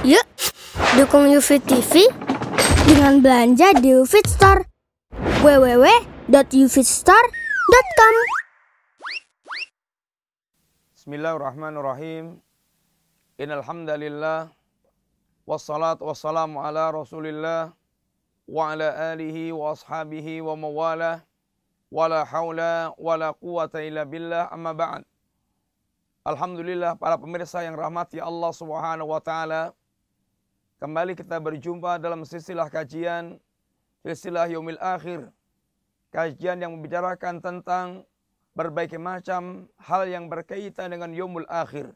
Yuk, dukung UFIT TV dengan belanja di UFIT Store. www.ufitstore.com Bismillahirrahmanirrahim. Innal hamdalillah wassalatu wassalamu ala Rasulillah wa ala alihi wa ashabihi wa mawalah wala haula wala quwata illa billah amma ba'd. Alhamdulillah para pemirsa yang rahmati Allah Subhanahu wa taala. Kembali kita berjumpa dalam silsilah kajian silsilah Yaumil Akhir. Kajian yang membicarakan tentang berbagai macam hal yang berkaitan dengan Yaumul Akhir.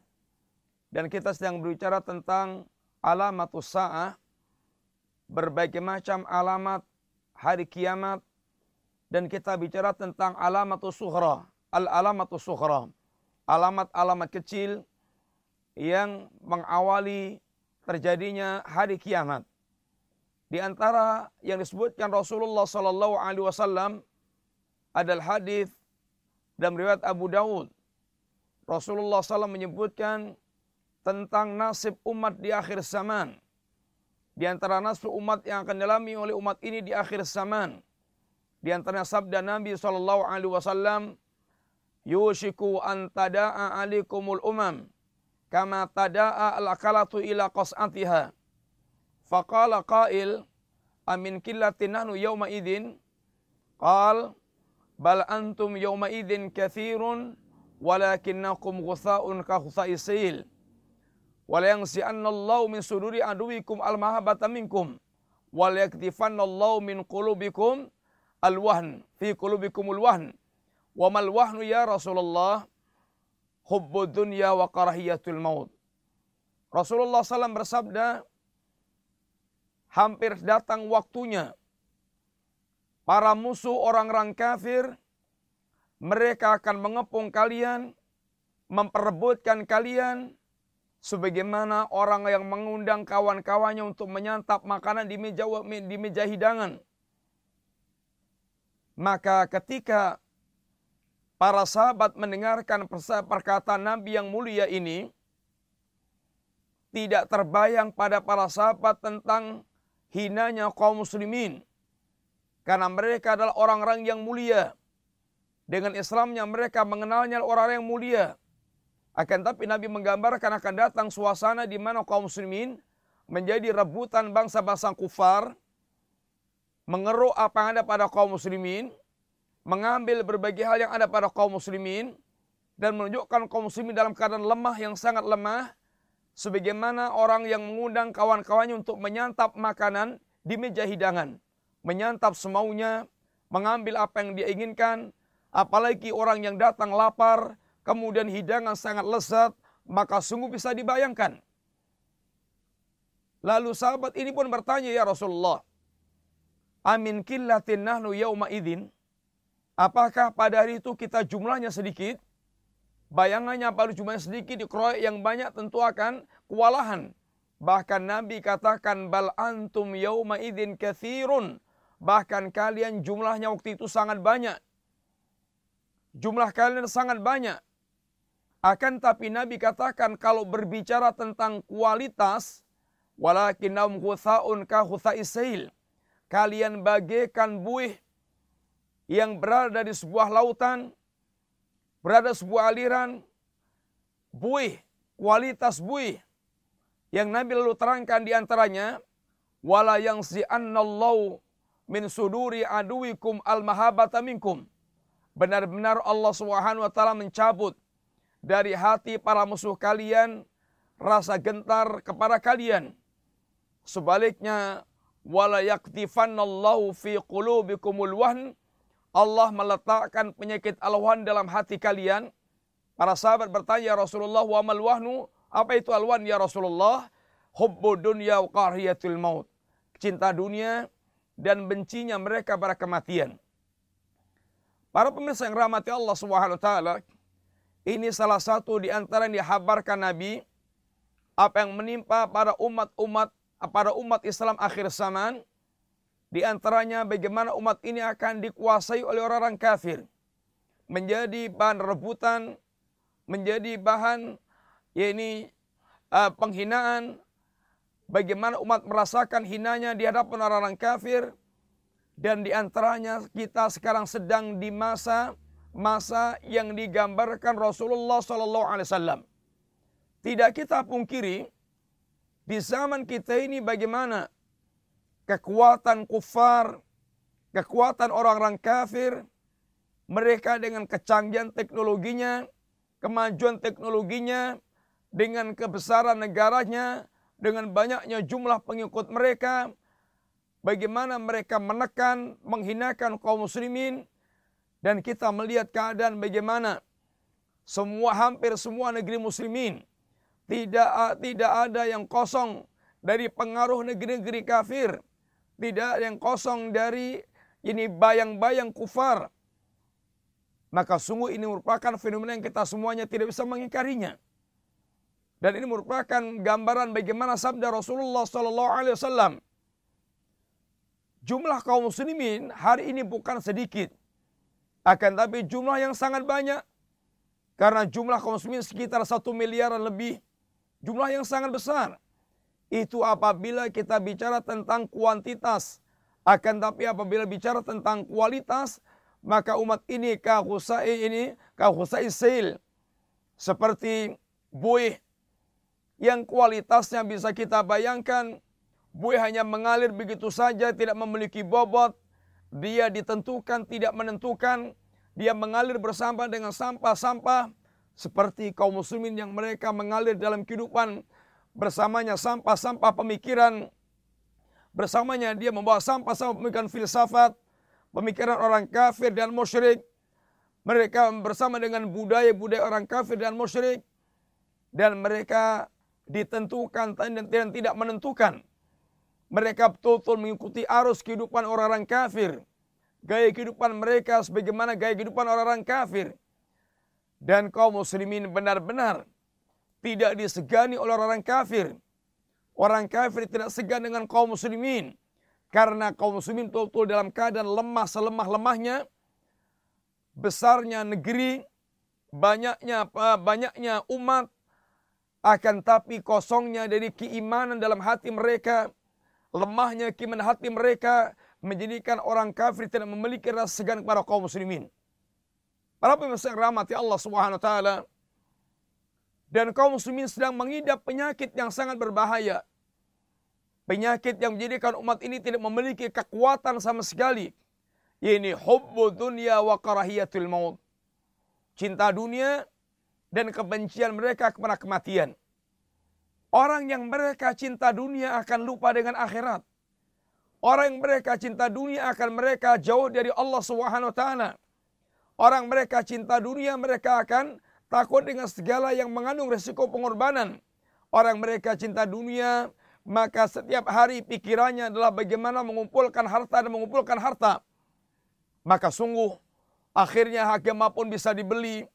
Dan kita sedang berbicara tentang alamatus sa'ah, berbagai macam alamat hari kiamat dan kita bicara tentang alamatus suhra, al-alamatus suhra. Alamat-alamat kecil yang mengawali terjadinya hari kiamat. Di antara yang disebutkan Rasulullah Sallallahu Alaihi Wasallam adalah hadis dan riwayat Abu Dawud. Rasulullah SAW menyebutkan tentang nasib umat di akhir zaman. Di antara nasib umat yang akan dialami oleh umat ini di akhir zaman. Di antara sabda Nabi Sallallahu Alaihi Wasallam, "Yushiku an tada'a alikumul umam." Kama tada'a al-akalatu ila qas'atiha. Faqala qail amin killatin nahnu yawma idin qal bal antum yawma idin kathirun walakinnakum ghutha'un ka ghutha'is sil. Wala yansi'anna Allah min suduri aduwikum al-mahabbata minkum wal yaktifanna Allah min qulubikum al-wahn fi qulubikum al-wahn wa mal wahnu ya Rasulullah hubbu dunya wa karahiyatul maut. Rasulullah SAW bersabda, hampir datang waktunya para musuh orang-orang kafir, mereka akan mengepung kalian, memperebutkan kalian, sebagaimana orang yang mengundang kawan-kawannya untuk menyantap makanan di meja di meja hidangan. Maka ketika para sahabat mendengarkan perkataan Nabi yang mulia ini, tidak terbayang pada para sahabat tentang hinanya kaum muslimin. Karena mereka adalah orang-orang yang mulia. Dengan Islamnya mereka mengenalnya orang yang mulia. Akan tapi Nabi menggambarkan akan datang suasana di mana kaum muslimin menjadi rebutan bangsa-bangsa kufar. Mengeruk apa yang ada pada kaum muslimin mengambil berbagai hal yang ada pada kaum muslimin dan menunjukkan kaum muslimin dalam keadaan lemah yang sangat lemah sebagaimana orang yang mengundang kawan-kawannya untuk menyantap makanan di meja hidangan menyantap semaunya mengambil apa yang dia inginkan apalagi orang yang datang lapar kemudian hidangan sangat lezat maka sungguh bisa dibayangkan. Lalu sahabat ini pun bertanya ya Rasulullah amin killatin nahnu yauma idin Apakah pada hari itu kita jumlahnya sedikit? Bayangannya pada jumlahnya sedikit dikeroyok yang banyak tentu akan kewalahan. Bahkan Nabi katakan bal antum yauma idin kathirun. Bahkan kalian jumlahnya waktu itu sangat banyak. Jumlah kalian sangat banyak. Akan tapi Nabi katakan kalau berbicara tentang kualitas walakinnahum ghutha'un ka ghutha'is Kalian bagaikan buih yang berada di sebuah lautan, berada sebuah aliran, buih, kualitas buih. Yang Nabi lalu terangkan di antaranya, wala yang si annallahu min suduri aduikum al mahabata minkum. Benar-benar Allah Subhanahu wa taala mencabut dari hati para musuh kalian rasa gentar kepada kalian. Sebaliknya, wala yaktifannallahu fi qulubikumul wahn Allah meletakkan penyakit alwan dalam hati kalian. Para sahabat bertanya, ya Rasulullah, wa mal wahnu? Apa itu alwan ya Rasulullah? Hubbu dunya wa kariyatul maut. Cinta dunia dan bencinya mereka pada kematian. Para pemirsa yang rahmati Allah Subhanahu wa taala, ini salah satu di antara yang dihabarkan Nabi apa yang menimpa para umat-umat para umat Islam akhir zaman di antaranya bagaimana umat ini akan dikuasai oleh orang-orang kafir. Menjadi bahan rebutan, menjadi bahan ya ini uh, penghinaan bagaimana umat merasakan hinanya di hadapan orang-orang kafir dan di antaranya kita sekarang sedang di masa masa yang digambarkan Rasulullah Sallallahu Alaihi Wasallam. Tidak kita pungkiri di zaman kita ini bagaimana kekuatan kufar, kekuatan orang-orang kafir, mereka dengan kecanggihan teknologinya, kemajuan teknologinya, dengan kebesaran negaranya, dengan banyaknya jumlah pengikut mereka, bagaimana mereka menekan, menghinakan kaum muslimin, dan kita melihat keadaan bagaimana semua hampir semua negeri muslimin tidak tidak ada yang kosong dari pengaruh negeri-negeri kafir, tidak yang kosong dari ini bayang-bayang kufar. Maka sungguh ini merupakan fenomena yang kita semuanya tidak bisa mengingkarinya. Dan ini merupakan gambaran bagaimana sabda Rasulullah Sallallahu Alaihi Wasallam. Jumlah kaum muslimin hari ini bukan sedikit, akan tapi jumlah yang sangat banyak. Karena jumlah kaum muslimin sekitar satu miliaran lebih. Jumlah yang sangat besar. Itu apabila kita bicara tentang kuantitas. Akan tapi apabila bicara tentang kualitas, maka umat ini kahusai ini kahusai sil seperti buih yang kualitasnya bisa kita bayangkan. Buih hanya mengalir begitu saja tidak memiliki bobot. Dia ditentukan tidak menentukan, dia mengalir bersama dengan sampah-sampah seperti kaum muslimin yang mereka mengalir dalam kehidupan bersamanya sampah-sampah pemikiran bersamanya dia membawa sampah-sampah pemikiran filsafat pemikiran orang kafir dan musyrik mereka bersama dengan budaya-budaya orang kafir dan musyrik dan mereka ditentukan dan tidak menentukan mereka betul-betul mengikuti arus kehidupan orang-orang kafir. Gaya kehidupan mereka sebagaimana gaya kehidupan orang-orang kafir. Dan kaum muslimin benar-benar tidak disegani oleh orang-orang kafir. Orang kafir tidak segan dengan kaum muslimin. Karena kaum muslimin betul-betul dalam keadaan lemah selemah-lemahnya. Besarnya negeri, banyaknya banyaknya umat, akan tapi kosongnya dari keimanan dalam hati mereka, lemahnya kiman hati mereka menjadikan orang kafir tidak memiliki rasa segan kepada kaum muslimin. Para pemirsa rahmati Allah Subhanahu wa taala dan kaum muslimin sedang mengidap penyakit yang sangat berbahaya. Penyakit yang menjadikan umat ini tidak memiliki kekuatan sama sekali. Ini hubbu dunia wa karahiyatul maut. Cinta dunia dan kebencian mereka kepada kematian. Orang yang mereka cinta dunia akan lupa dengan akhirat. Orang yang mereka cinta dunia akan mereka jauh dari Allah Subhanahu wa taala. Orang mereka cinta dunia mereka akan takut dengan segala yang mengandung resiko pengorbanan. Orang mereka cinta dunia maka setiap hari pikirannya adalah bagaimana mengumpulkan harta dan mengumpulkan harta. Maka sungguh akhirnya agama pun bisa dibeli.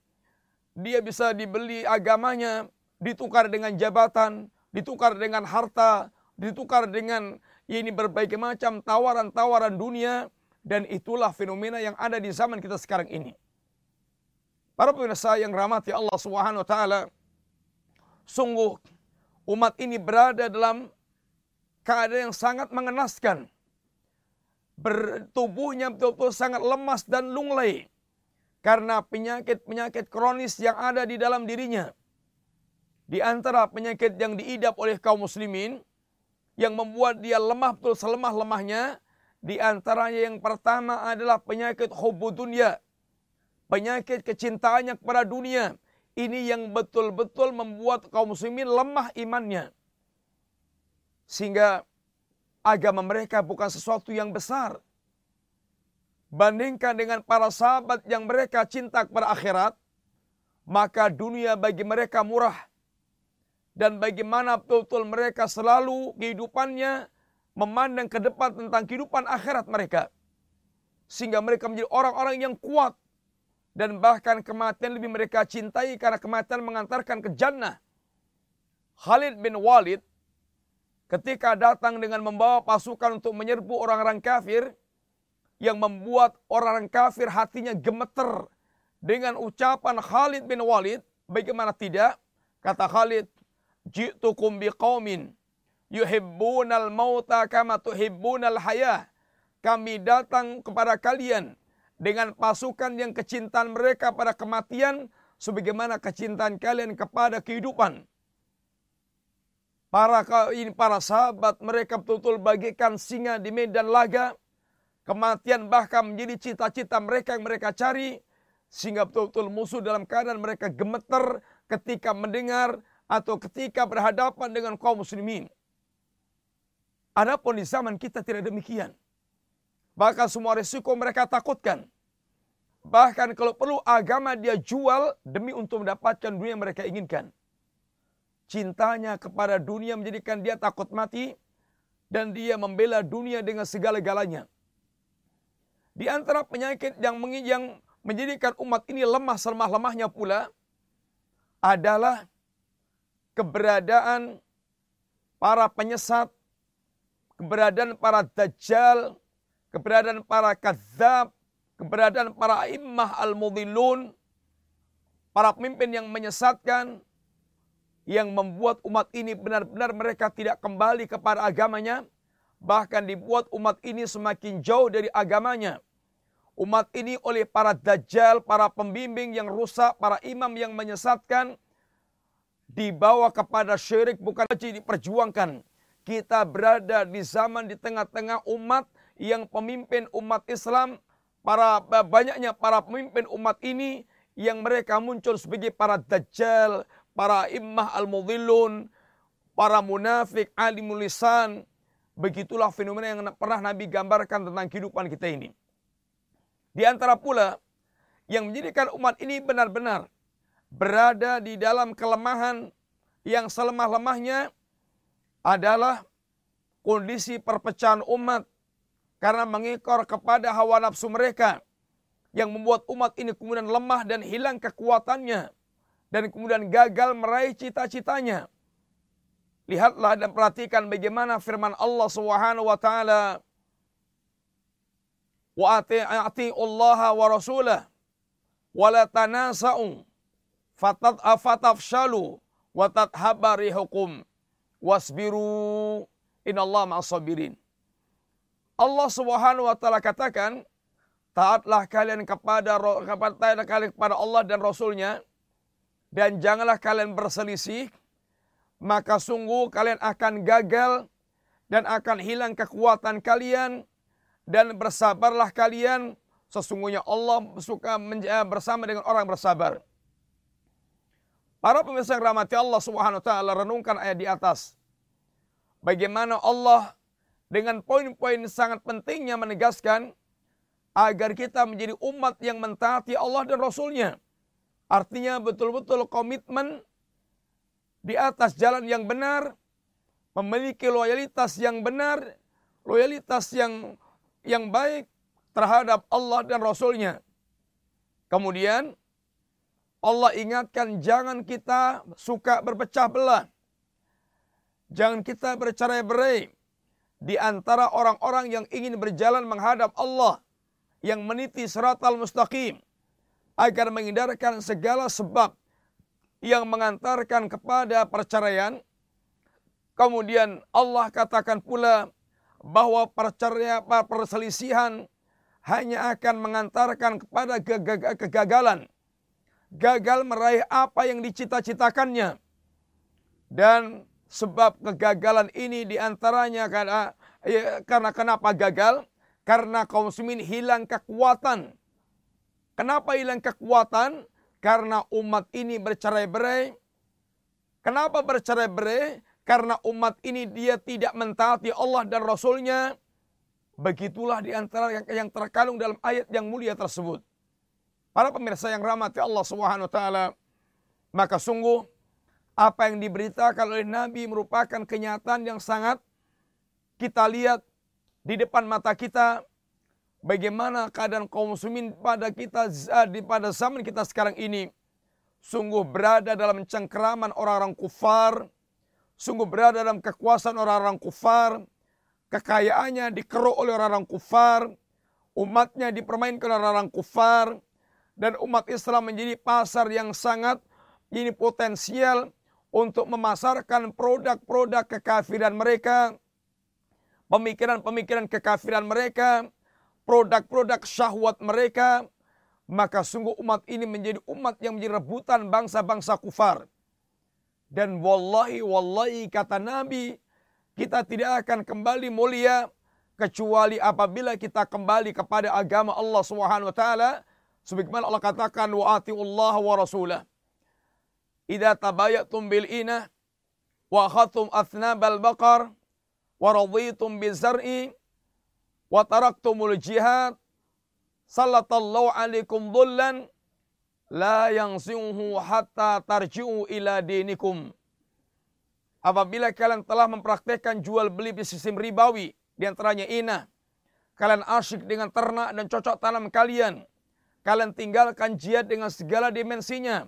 Dia bisa dibeli agamanya ditukar dengan jabatan, ditukar dengan harta, ditukar dengan ini berbagai macam tawaran-tawaran dunia dan itulah fenomena yang ada di zaman kita sekarang ini. Para pemirsa yang rahmati Allah Subhanahu wa taala, sungguh umat ini berada dalam keadaan yang sangat mengenaskan. Bertubuhnya betul-betul sangat lemas dan lunglai karena penyakit-penyakit kronis yang ada di dalam dirinya. Di antara penyakit yang diidap oleh kaum muslimin yang membuat dia lemah betul selemah-lemahnya di antaranya yang pertama adalah penyakit hubbu dunia. Penyakit kecintaannya kepada dunia. Ini yang betul-betul membuat kaum muslimin lemah imannya. Sehingga agama mereka bukan sesuatu yang besar. Bandingkan dengan para sahabat yang mereka cinta kepada akhirat, maka dunia bagi mereka murah dan bagaimana betul-betul mereka selalu kehidupannya memandang ke depan tentang kehidupan akhirat mereka. Sehingga mereka menjadi orang-orang yang kuat. Dan bahkan kematian lebih mereka cintai karena kematian mengantarkan ke jannah. Khalid bin Walid ketika datang dengan membawa pasukan untuk menyerbu orang-orang kafir yang membuat orang-orang kafir hatinya gemeter dengan ucapan Khalid bin Walid bagaimana tidak kata Khalid ji'tukum biqaumin yuhibbunal mauta kama tuhibbunal hayah. Kami datang kepada kalian dengan pasukan yang kecintaan mereka pada kematian sebagaimana kecintaan kalian kepada kehidupan. Para ini para sahabat mereka betul-betul bagikan singa di medan laga. Kematian bahkan menjadi cita-cita mereka yang mereka cari. Sehingga betul-betul musuh dalam keadaan mereka gemeter ketika mendengar atau ketika berhadapan dengan kaum muslimin. Adapun di zaman kita tidak demikian. Bahkan semua risiko mereka takutkan. Bahkan kalau perlu agama dia jual demi untuk mendapatkan dunia yang mereka inginkan cintanya kepada dunia menjadikan dia takut mati dan dia membela dunia dengan segala-galanya. Di antara penyakit yang yang menjadikan umat ini lemah selemah-lemahnya pula adalah keberadaan para penyesat, keberadaan para dajjal, keberadaan para kadzab, keberadaan para imah al-mudhillun, para pemimpin yang menyesatkan, yang membuat umat ini benar-benar mereka tidak kembali kepada agamanya, bahkan dibuat umat ini semakin jauh dari agamanya. Umat ini oleh para dajjal, para pembimbing yang rusak, para imam yang menyesatkan, dibawa kepada syirik bukan diperjuangkan. Kita berada di zaman di tengah-tengah umat yang pemimpin umat Islam, para banyaknya para pemimpin umat ini yang mereka muncul sebagai para dajjal, para immah al-mudhillun, para munafik, alimul lisan. Begitulah fenomena yang pernah Nabi gambarkan tentang kehidupan kita ini. Di antara pula yang menjadikan umat ini benar-benar berada di dalam kelemahan yang selemah-lemahnya adalah kondisi perpecahan umat karena mengikor kepada hawa nafsu mereka yang membuat umat ini kemudian lemah dan hilang kekuatannya dan kemudian gagal meraih cita-citanya. Lihatlah dan perhatikan bagaimana firman Allah Subhanahu wa taala wa ati Allah wa rasulah wa la tanasa'u fatat afatafshalu wa tathabari hukum wasbiru innallaha ma'as-sabirin. Allah Subhanahu wa taala katakan taatlah kalian kepada kepada kalian kepada Allah dan Rasulnya dan janganlah kalian berselisih, maka sungguh kalian akan gagal dan akan hilang kekuatan kalian dan bersabarlah kalian sesungguhnya Allah suka bersama dengan orang bersabar. Para pemirsa yang rahmati Allah Subhanahu wa taala renungkan ayat di atas. Bagaimana Allah dengan poin-poin sangat pentingnya menegaskan agar kita menjadi umat yang mentaati Allah dan Rasulnya. nya Artinya betul-betul komitmen di atas jalan yang benar, memiliki loyalitas yang benar, loyalitas yang yang baik terhadap Allah dan Rasulnya. Kemudian Allah ingatkan jangan kita suka berpecah belah. Jangan kita bercerai-berai di antara orang-orang yang ingin berjalan menghadap Allah yang meniti seratal mustaqim agar menghindarkan segala sebab yang mengantarkan kepada perceraian. Kemudian Allah katakan pula bahwa perceraian perselisihan hanya akan mengantarkan kepada kegagalan. Gagal meraih apa yang dicita-citakannya. Dan sebab kegagalan ini di antaranya karena, ya, karena kenapa gagal? Karena kaum muslimin hilang kekuatan Kenapa hilang kekuatan? Karena umat ini bercerai-berai. Kenapa bercerai-berai? Karena umat ini dia tidak mentaati Allah dan Rasulnya. Begitulah di antara yang, yang terkandung dalam ayat yang mulia tersebut. Para pemirsa yang rahmati Allah Subhanahu wa taala, maka sungguh apa yang diberitakan oleh Nabi merupakan kenyataan yang sangat kita lihat di depan mata kita. Bagaimana keadaan kaum muslimin pada kita di pada zaman kita sekarang ini. Sungguh berada dalam cengkeraman orang-orang kufar, sungguh berada dalam kekuasaan orang-orang kufar, kekayaannya dikeruk oleh orang-orang kufar, umatnya dipermainkan oleh orang-orang kufar, dan umat Islam menjadi pasar yang sangat ini potensial untuk memasarkan produk-produk kekafiran mereka, pemikiran-pemikiran kekafiran mereka, produk-produk syahwat mereka, maka sungguh umat ini menjadi umat yang menjadi rebutan bangsa-bangsa kufar. Dan wallahi wallahi kata Nabi, kita tidak akan kembali mulia kecuali apabila kita kembali kepada agama Allah Subhanahu wa taala sebagaimana Allah katakan wa Allah wa rasulah. Idza tabayatum bil ina wa khatum athnabal baqar wa raditum bizar'i wa taraktumul jihad sallallahu alaikum dhullan la yansihu hatta tarji'u ila dinikum. Apabila kalian telah mempraktekkan jual beli di sistem ribawi, di antaranya ina, kalian asyik dengan ternak dan cocok tanam kalian, kalian tinggalkan jihad dengan segala dimensinya,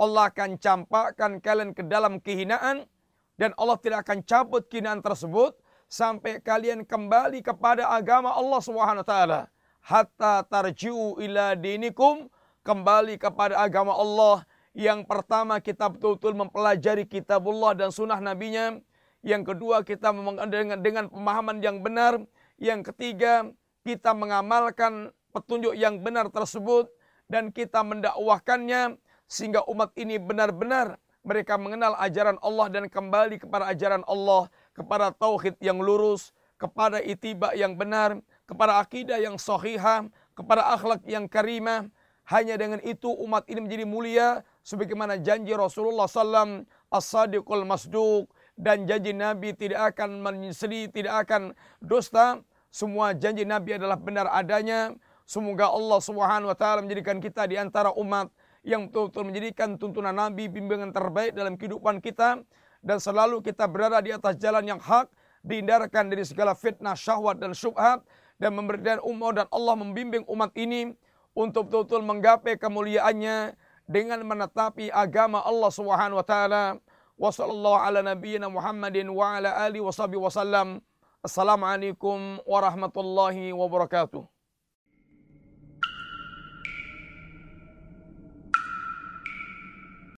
Allah akan campakkan kalian ke dalam kehinaan, dan Allah tidak akan cabut kehinaan tersebut, sampai kalian kembali kepada agama Allah Subhanahu wa hatta tarji'u ila dinikum kembali kepada agama Allah. Yang pertama kita betul-betul mempelajari kitabullah dan sunnah nabinya. Yang kedua kita dengan, dengan pemahaman yang benar. Yang ketiga kita mengamalkan petunjuk yang benar tersebut dan kita mendakwahkannya sehingga umat ini benar-benar mereka mengenal ajaran Allah dan kembali kepada ajaran Allah kepada tauhid yang lurus, kepada itiba yang benar, kepada akidah yang sahihah, kepada akhlak yang karimah. Hanya dengan itu umat ini menjadi mulia sebagaimana janji Rasulullah SAW as-sadiqul masduq dan janji Nabi tidak akan menyesali, tidak akan dusta. Semua janji Nabi adalah benar adanya. Semoga Allah Subhanahu wa taala menjadikan kita di antara umat yang betul-betul menjadikan tuntunan Nabi bimbingan terbaik dalam kehidupan kita dan selalu kita berada di atas jalan yang hak, dihindarkan dari segala fitnah, syahwat dan syubhat dan memberikan umur dan Allah membimbing umat ini untuk betul-betul menggapai kemuliaannya dengan menetapi agama Allah Subhanahu wa taala. Wassallallahu ala nabiyyina Muhammadin wa ala alihi wasallam. Assalamualaikum warahmatullahi wabarakatuh.